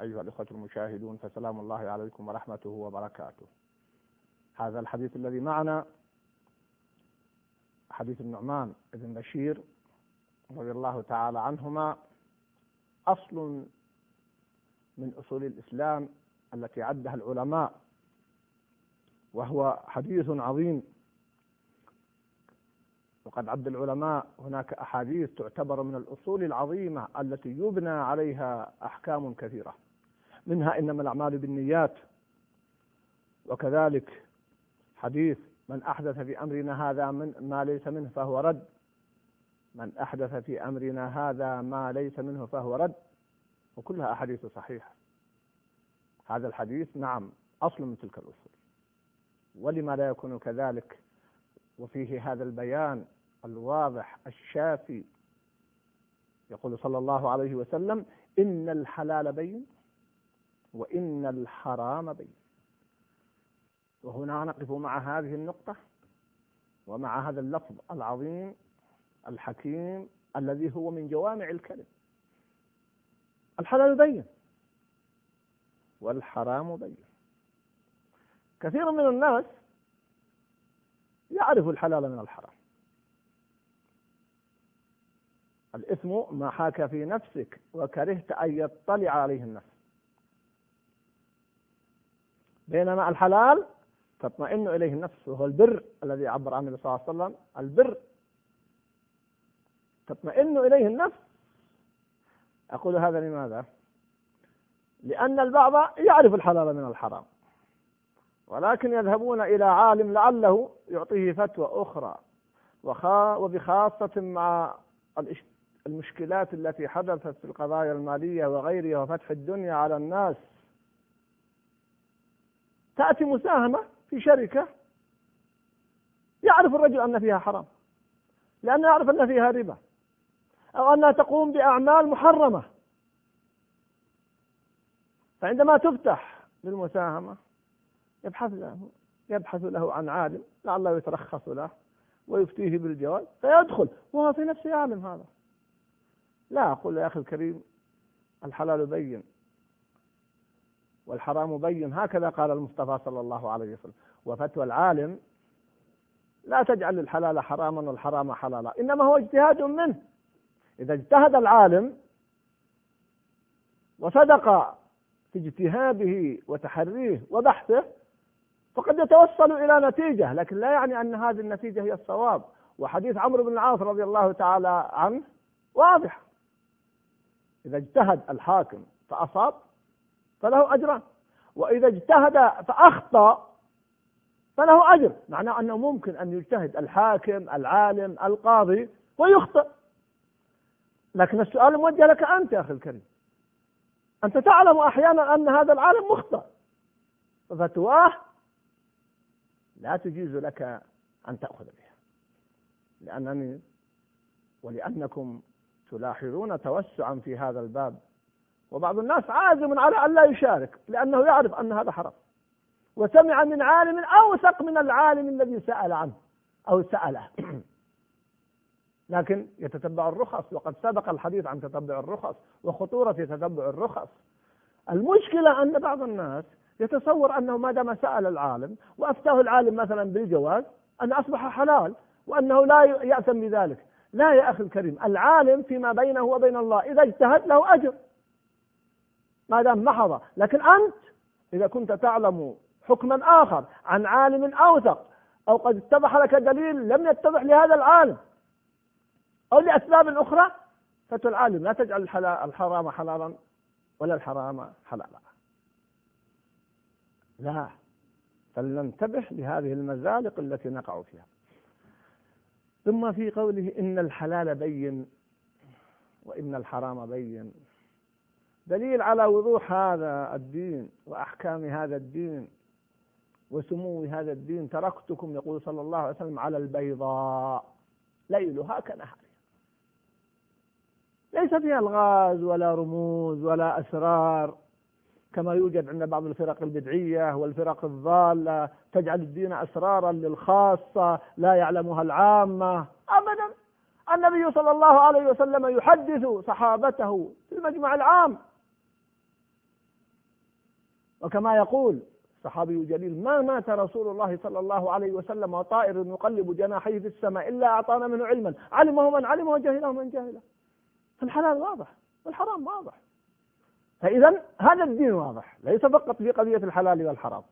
أيها الإخوة المشاهدون فسلام الله عليكم ورحمته وبركاته. هذا الحديث الذي معنا حديث النعمان بن بشير رضي الله تعالى عنهما أصل من أصول الإسلام التي عدها العلماء وهو حديث عظيم. وقد عد العلماء هناك أحاديث تعتبر من الأصول العظيمة التي يبنى عليها أحكام كثيرة. منها إنما الأعمال بالنيات. وكذلك حديث من أحدث في أمرنا هذا من ما ليس منه فهو رد. من أحدث في أمرنا هذا ما ليس منه فهو رد. وكلها أحاديث صحيحة. هذا الحديث نعم أصل من تلك الأصول. ولما لا يكون كذلك وفيه هذا البيان الواضح الشافي يقول صلى الله عليه وسلم إن الحلال بين وإن الحرام بين. وهنا نقف مع هذه النقطة ومع هذا اللفظ العظيم الحكيم الذي هو من جوامع الكلم. الحلال بين والحرام بين. كثير من الناس يعرف الحلال من الحرام. الإثم ما حاك في نفسك وكرهت أن يطلع عليه الناس بينما الحلال تطمئن إليه النفس وهو البر الذي عبر عنه النبي صلى الله عليه وسلم. البر. تطمئن إليه النفس. أقول هذا لماذا؟ لأن البعض يعرف الحلال من الحرام ولكن يذهبون إلى عالم لعله يعطيه فتوى أخرى وبخاصة مع المشكلات التي حدثت في القضايا المالية وغيرها وفتح الدنيا على الناس. تأتي مساهمة في شركة يعرف الرجل أن فيها حرام لأنه يعرف أن فيها ربا أو أنها تقوم بأعمال محرمة. فعندما تفتح للمساهمة يبحث له يبحث له عن عالم لعله يترخص له ويفتيه بالجواز فيدخل وهو في نفسه يعلم هذا. لا أقول يا أخي الكريم الحلال بين والحرام بين هكذا قال المصطفى صلى الله عليه وسلم. وفتوى العالم لا تجعل الحلال حراما والحرام حلالا إنما هو اجتهاد منه. إذا اجتهد العالم وصدق في اجتهاده وتحريه وبحثه فقد يتوصل إلى نتيجة لكن لا يعني أن هذه النتيجة هي الصواب. وحديث عمرو بن العاص رضي الله تعالى عنه واضح. إذا اجتهد الحاكم فأصاب فله أجران. وإذا اجتهد فأخطأ فله أجر. معناه أنه ممكن أن يجتهد الحاكم العالم القاضي ويخطئ. لكن السؤال موجه لك أنت يا أخي الكريم. أنت تعلم أحيانا أن هذا العالم مخطئ. ففتواه لا تجيز لك أن تأخذ بها. لأنني ولأنكم تلاحظون توسعا في هذا الباب وبعض الناس عازم على أن لا يشارك لأنه يعرف أن هذا حرام. وسمع من عالم أوثق من العالم الذي سأل عنه أو سأله. لكن يتتبع الرخص وقد سبق الحديث عن تتبع الرخص وخطورة تتبع الرخص. المشكلة أن بعض الناس يتصور أنه ما دام سأل العالم وأفتاه العالم مثلا بالجواز أن أصبح حلال وأنه لا يأثم بذلك. لا يا أخي الكريم العالم فيما بينه وبين الله إذا اجتهد له أجر. ما دام محض. لكن أنت إذا كنت تعلم حكما آخر عن عالم أوثق أو قد اتضح لك دليل لم يتضح لهذا العالم أو لأسباب أخرى فتو العالم لا تجعل الحرام حلالا ولا الحرام حلالا. لا. فلننتبه لهذه المزالق التي نقع فيها. ثم في قوله إن الحلال بين وإن الحرام بين. دليل على وضوح هذا الدين وأحكام هذا الدين وسمو هذا الدين تركتكم يقول صلى الله عليه وسلم على البيضاء. ليلها كنهارها. ليس فيها الغاز ولا رموز ولا أسرار كما يوجد عند بعض الفرق البدعية والفرق الضالة تجعل الدين أسرارا للخاصة لا يعلمها العامة. أبدا. النبي صلى الله عليه وسلم يحدث صحابته في المجمع العام. وكما يقول الصحابي الجليل ما مات رسول الله صلى الله عليه وسلم وطائر يقلب جناحيه في السماء إلا أعطانا منه علما. علمه من؟ علمه وجهله من جهله فالحلال واضح والحرام واضح. فإذا هذا الدين واضح ليس فقط في قضية الحلال والحرام.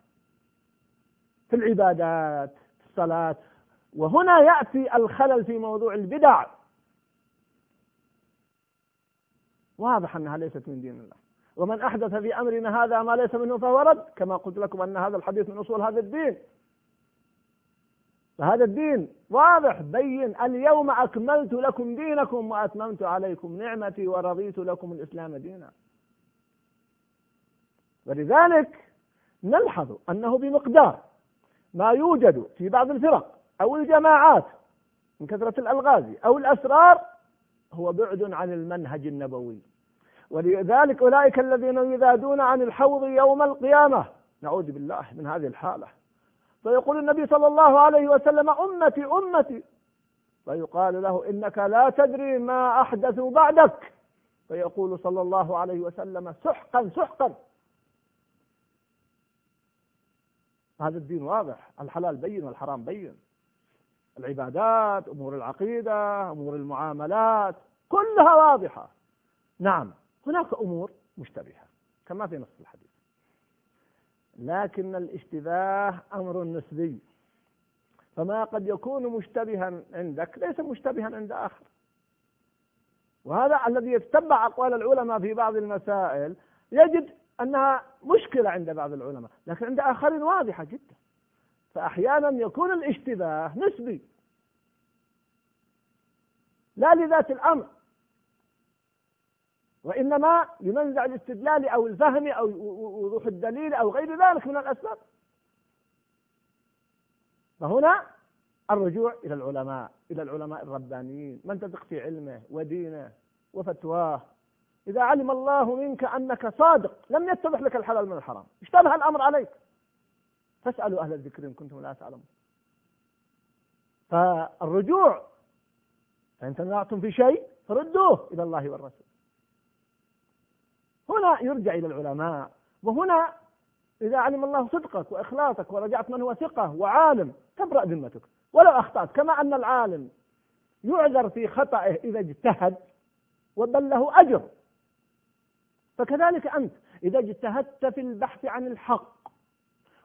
في العبادات في الصلاة وهنا يأتي الخلل في موضوع البدع. واضح أنها ليست من دين الله. ومن أحدث في أمرنا هذا ما ليس منه فهو رد. كما قلت لكم أن هذا الحديث من أصول هذا الدين. فهذا الدين واضح بين اليوم أكملت لكم دينكم وأتممت عليكم نعمتي ورضيت لكم الإسلام دينا. ولذلك نلحظ أنه بمقدار ما يوجد في بعض الفرق أو الجماعات من كثرة الألغاز أو الأسرار هو بعد عن المنهج النبوي. ولذلك أولئك الذين يذادون عن الحوض يوم القيامة. نعوذ بالله من هذه الحالة. فيقول النبي صلى الله عليه وسلم أمتي أمتي. فيقال له إنك لا تدري ما أحدثوا بعدك. فيقول صلى الله عليه وسلم سحقا سحقا. هذا الدين واضح. الحلال بين والحرام بين. العبادات أمور العقيدة أمور المعاملات كلها واضحة. نعم. هناك أمور مشتبهة كما في نص الحديث. لكن الاشتباه أمر نسبي. فما قد يكون مشتبها عندك ليس مشتبها عند آخر. وهذا الذي يتبع أقوال العلماء في بعض المسائل يجد أنها مشكلة عند بعض العلماء لكن عند آخرين واضحة جدا. فأحيانا يكون الاشتباه نسبي. لا لذات الأمر. وإنما لمنزع الاستدلال أو الفهم أو وضوح الدليل أو غير ذلك من الأسباب. فهنا الرجوع إلى العلماء إلى العلماء الربانيين. من تثق في علمه ودينه وفتواه؟ إذا علم الله منك أنك صادق لم يتضح لك الحلال من الحرام. اشتبه الأمر عليك. فاسألوا أهل الذكر إن كنتم لا تعلمون. فالرجوع فإن تنازعتم في شيء فردوه إلى الله والرسول. هنا يرجع إلى العلماء وهنا إذا علم الله صدقك وإخلاصك ورجعت من هو ثقة وعالم تبرأ ذمتك. ولو أخطأت كما أن العالم يعذر في خطأه إذا اجتهد وبل له أجر. فكذلك أنت إذا اجتهدت في البحث عن الحق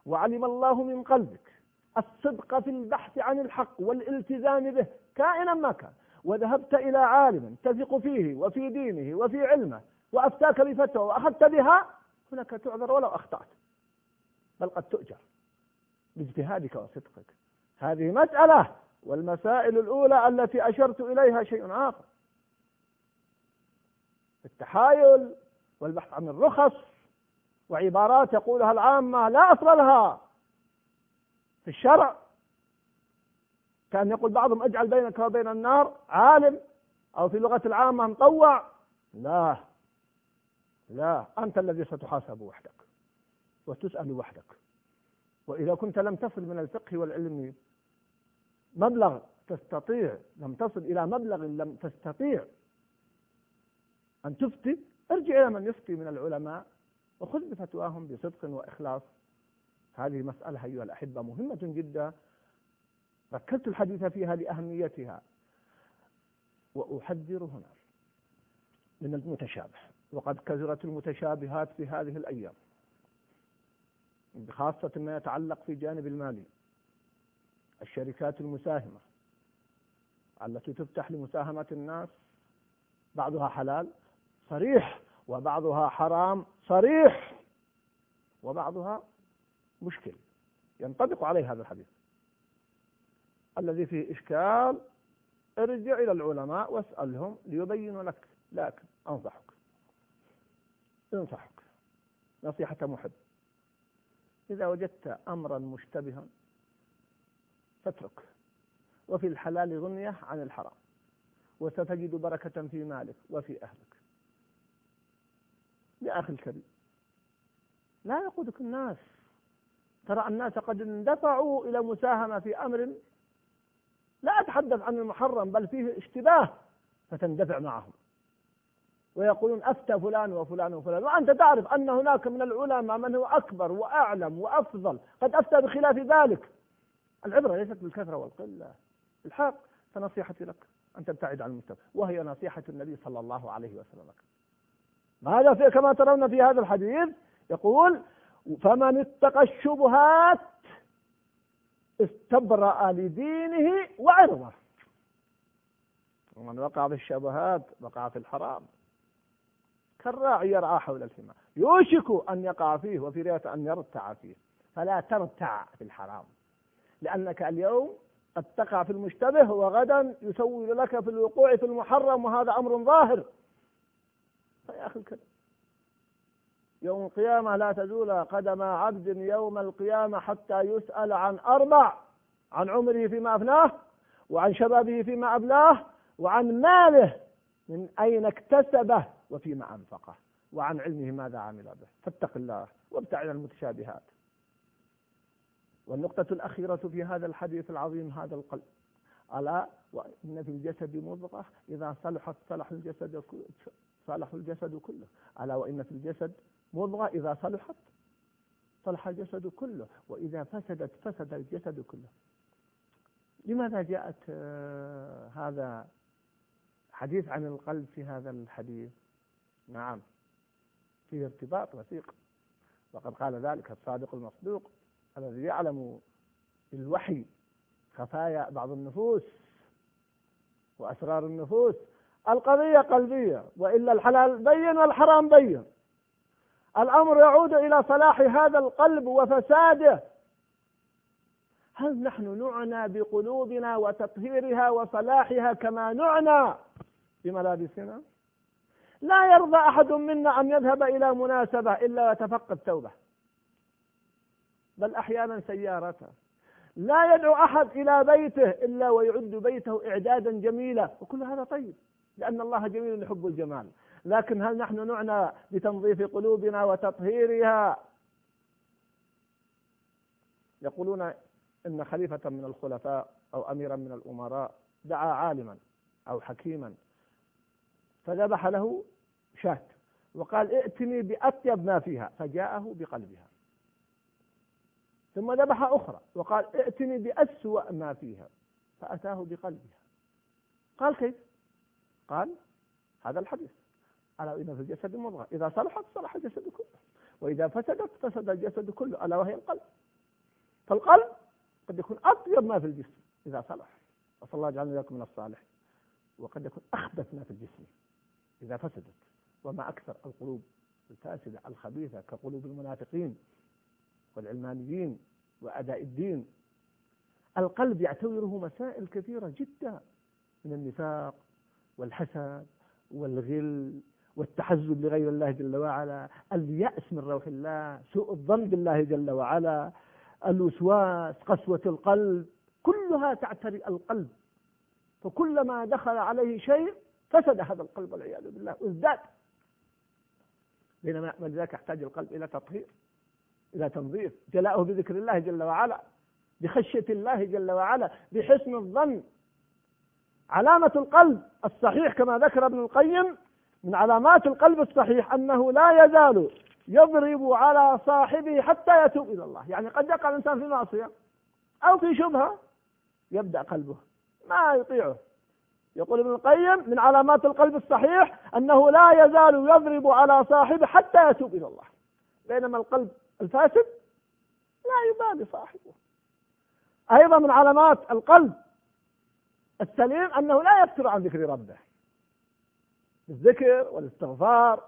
وعلم الله من قلبك الصدق في البحث عن الحق والالتزام به كائنا ما كان وذهبت إلى عالم تثق فيه وفي دينه وفي علمه وأفتاك بفتوى وأخذت بها هناك تعذر ولو أخطأت. بل قد تؤجر باجتهادك وصدقك. هذه مسألة والمسائل الأولى التي أشرت إليها شيء آخر. التحايل والبحث عن الرخص وعبارات يقولها العامة لا أصل لها في الشرع. كان يقول بعضهم اجعل بينك وبين النار عالم أو في لغة العامة مطوع. لا. لا أنت الذي ستحاسب وحدك وتسأل وحدك. وإذا كنت لم تصل من الفقه والعلم مبلغ تستطيع لم تصل إلى مبلغ لم تستطيع أن تفتي ارجع إلى من يفتي من العلماء وخذ بفتواهم بصدق وإخلاص. هذه مسألة أيها الأحبة مهمة جدا. ركزت الحديث فيها لأهميتها. وأحذر هنا من المتشابه. وقد كثرت المتشابهات في هذه الأيام خاصة ما يتعلق في جانب المالي الشركات المساهمة التي تفتح لمساهمة الناس بعضها حلال صريح وبعضها حرام صريح وبعضها مشكل ينطبق عليه هذا الحديث. الذي فيه إشكال ارجع إلى العلماء واسألهم ليبينوا لك لكن أنصحك. انصحك نصيحة محب. إذا وجدت أمرا مشتبها فاترك. وفي الحلال غنية عن الحرام. وستجد بركة في مالك وفي أهلك. يا أخي الكريم لا يقودك الناس. ترى الناس قد اندفعوا إلى مساهمة في أمر لا أتحدث عن المحرم بل فيه اشتباه فتندفع معهم. ويقولون أفتى فلان وفلان وفلان. وأنت تعرف أن هناك من العلماء من هو أكبر وأعلم وأفضل. قد أفتى بخلاف ذلك. العبرة ليست بالكثرة والقلة. الحق فنصيحتي لك أن تبتعد عن المجتمع وهي نصيحة النبي صلى الله عليه وسلم. لك ماذا في كما ترون في هذا الحديث؟ يقول فمن اتقى الشبهات استبرأ لدينه وعرضه. ومن وقع في الشبهات وقع في الحرام. كالراعي يرعى حول الحمى. يوشك أن يقع فيه وفي رواية أن يرتع فيه. فلا ترتع في الحرام. لأنك اليوم قد تقع في المشتبه وغدا يسول لك في الوقوع في المحرم وهذا أمر ظاهر. فيا أخي الكريم. يوم القيامة لا تزول قدم عبد يوم القيامة حتى يسأل عن أربع عن عمره فيما أفناه وعن شبابه فيما أبلاه وعن ماله من أين اكتسبه. وفيما أنفقه وعن علمه ماذا عمل به. فاتق الله وابتعد عن المتشابهات. والنقطة الأخيرة في هذا الحديث العظيم هذا القلب. ألا وإن في الجسد مضغة؟ إذا صلحت صلح الجسد صلح الجسد كله. ألا وإن في الجسد مضغة؟ إذا صلحت صلح الجسد كله. وإذا فسدت فسد الجسد كله. لماذا جاءت آه، هذا حديث عن القلب في هذا الحديث؟ نعم. فيه ارتباط وثيق. وقد قال ذلك الصادق المصدوق الذي يعلم بالوحي خفايا بعض النفوس وأسرار النفوس. القضية قلبية وإلا الحلال بين والحرام بين. الأمر يعود إلى صلاح هذا القلب وفساده. هل نحن نعنى بقلوبنا وتطهيرها وصلاحها كما نعنى بملابسنا؟ لا يرضى أحد منا أن يذهب إلى مناسبة إلا ويتفقد توبة. بل أحيانا سيارته. لا يدعو أحد إلى بيته إلا ويعد بيته إعدادا جميلا. وكل هذا طيب لأن الله جميل يحب الجمال. لكن هل نحن نعنى بتنظيف قلوبنا وتطهيرها؟ يقولون إن خليفة من الخلفاء أو أميرا من الأمراء دعا عالما أو حكيما فذبح له شاة. وقال ائتني بأطيب ما فيها فجاءه بقلبها. ثم ذبح أخرى وقال ائتني بأسوأ ما فيها فأتاه بقلبها. قال كيف؟ قال هذا الحديث. ألا إن في الجسد مضغة. إذا صلحت صلح الجسد كله. وإذا فسدت فسد الجسد كله ألا وهي القلب. فالقلب قد يكون أطيب ما في الجسم إذا صلح. وصلى الله يجعلنا إياكم من الصالح وقد يكون أخبث ما في الجسم إذا فسدت. وما أكثر القلوب الفاسدة الخبيثة كقلوب المنافقين والعلمانيين وأداء الدين. القلب يعتبره مسائل كثيرة جدا من النفاق والحسد والغل والتحزب لغير الله جل وعلا اليأس من روح الله سوء الظن بالله جل وعلا الوسواس قسوة القلب كلها تعتري القلب. فكلما دخل عليه شيء فسد هذا القلب والعياذ بالله. وازداد. بينما ذلك يحتاج القلب إلى تطهير إلى تنظيف. جلاؤه بذكر الله جل وعلا بخشية الله جل وعلا بحسن الظن. علامة القلب الصحيح كما ذكر ابن القيم من علامات القلب الصحيح أنه لا يزال يضرب على صاحبه حتى يتوب إلى الله. يعني قد يقع الإنسان في معصية أو في شبهة يبدأ قلبه ما يطيعه. يقول ابن القيم من علامات القلب الصحيح أنه لا يزال يضرب على صاحبه حتى يتوب إلى الله. بينما القلب الفاسد لا يبالي صاحبه. أيضا من علامات القلب السليم أنه لا يكثر عن ذكر ربه. الذكر والاستغفار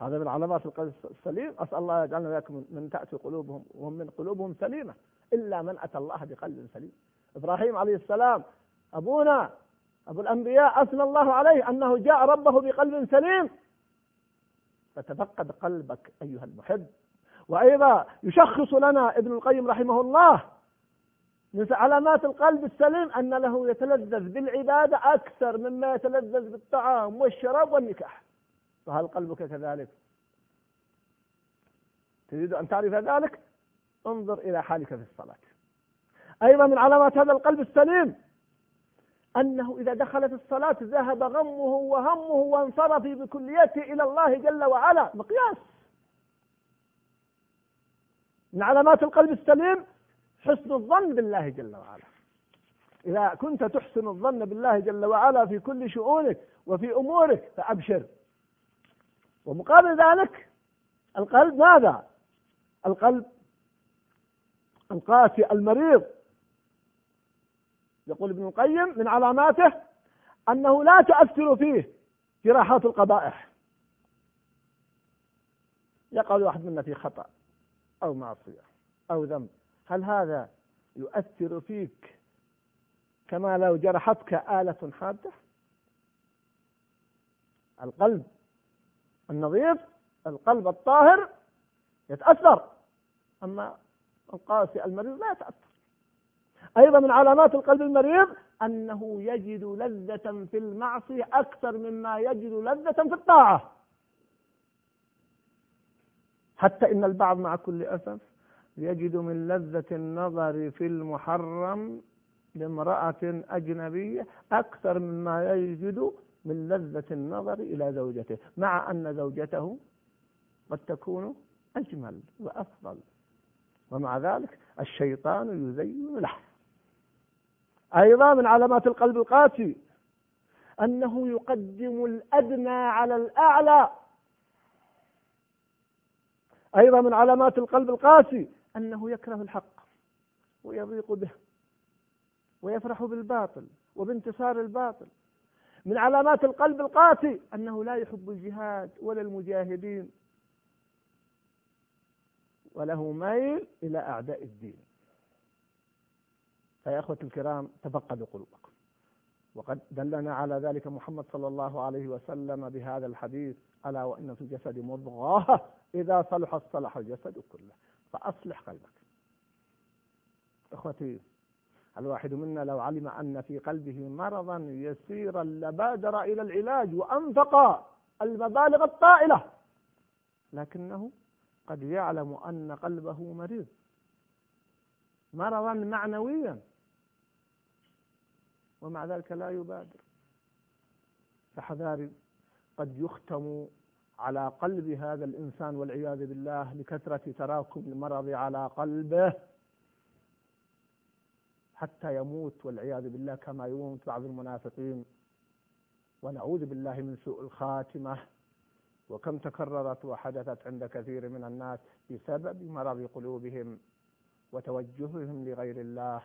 هذا من علامات القلب السليم. أسأل الله يجعلنا وإياكم من تأتي قلوبهم وهم من قلوبهم سليمة. إلا من أتى الله بقلب سليم. إبراهيم عليه السلام أبونا أبو الأنبياء أثنى الله عليه أنه جاء ربه بقلب سليم. فتفقد قلبك أيها المحب. وأيضا يشخص لنا ابن القيم رحمه الله من علامات القلب السليم أن له يتلذذ بالعبادة أكثر مما يتلذذ بالطعام والشراب والنكاح. فهل قلبك كذلك؟ تريد أن تعرف ذلك؟ انظر إلى حالك في الصلاة. أيضا من علامات هذا القلب السليم أنه إذا دخل في الصلاة ذهب غمه وهمه وانصرف بكليته إلى الله جل وعلا. مقياس. من علامات القلب السليم حسن الظن بالله جل وعلا. إذا كنت تحسن الظن بالله جل وعلا في كل شؤونك وفي أمورك فأبشر. ومقابل ذلك القلب ماذا؟ القلب القاسي المريض. يقول ابن القيم من علاماته أنه لا تؤثر فيه جراحات القبائح. يقع واحد منا في خطأ أو معصية أو ذنب. هل هذا يؤثر فيك كما لو جرحتك آلة حادة؟ القلب النظيف القلب الطاهر يتأثر أما القاسي المريض لا يتأثر. أيضا من علامات القلب المريض أنه يجد لذة في المعصية أكثر مما يجد لذة في الطاعة. حتى إن البعض مع كل أسف يجد من لذة النظر في المحرم لامرأة أجنبية أكثر مما يجد من لذة النظر إلى زوجته مع أن زوجته قد تكون أجمل وأفضل ومع ذلك الشيطان يزين له. أيضا من علامات القلب القاسي أنه يقدم الأدنى على الأعلى. أيضا من علامات القلب القاسي أنه يكره الحق ويضيق به ويفرح بالباطل وبانتصار الباطل. من علامات القلب القاسي أنه لا يحب الجهاد ولا المجاهدين وله ميل إلى أعداء الدين. فيا أخوة الكرام تفقدوا قلوبكم وقد دلنا على ذلك محمد صلى الله عليه وسلم بهذا الحديث ألا وإن في الجسد مضغة؟ إذا صلحت صلح الجسد كله. فأصلح قلبك. إخوتي الواحد منا لو علم أن في قلبه مرضا يسيرا لبادر إلى العلاج وأنفق المبالغ الطائلة. لكنه قد يعلم أن قلبه مريض. مرضا معنويا. ومع ذلك لا يبادر. فحذاري قد يختم على قلب هذا الإنسان والعياذ بالله لكثرة تراكم المرض على قلبه حتى يموت والعياذ بالله كما يموت بعض المنافقين. ونعوذ بالله من سوء الخاتمة. وكم تكررت وحدثت عند كثير من الناس بسبب مرض قلوبهم وتوجههم لغير الله.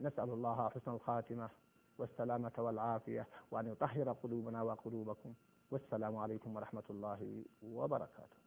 نسأل الله حسن الخاتمة والسلامة والعافية وأن يطهر قلوبنا وقلوبكم. والسلام عليكم ورحمة الله وبركاته.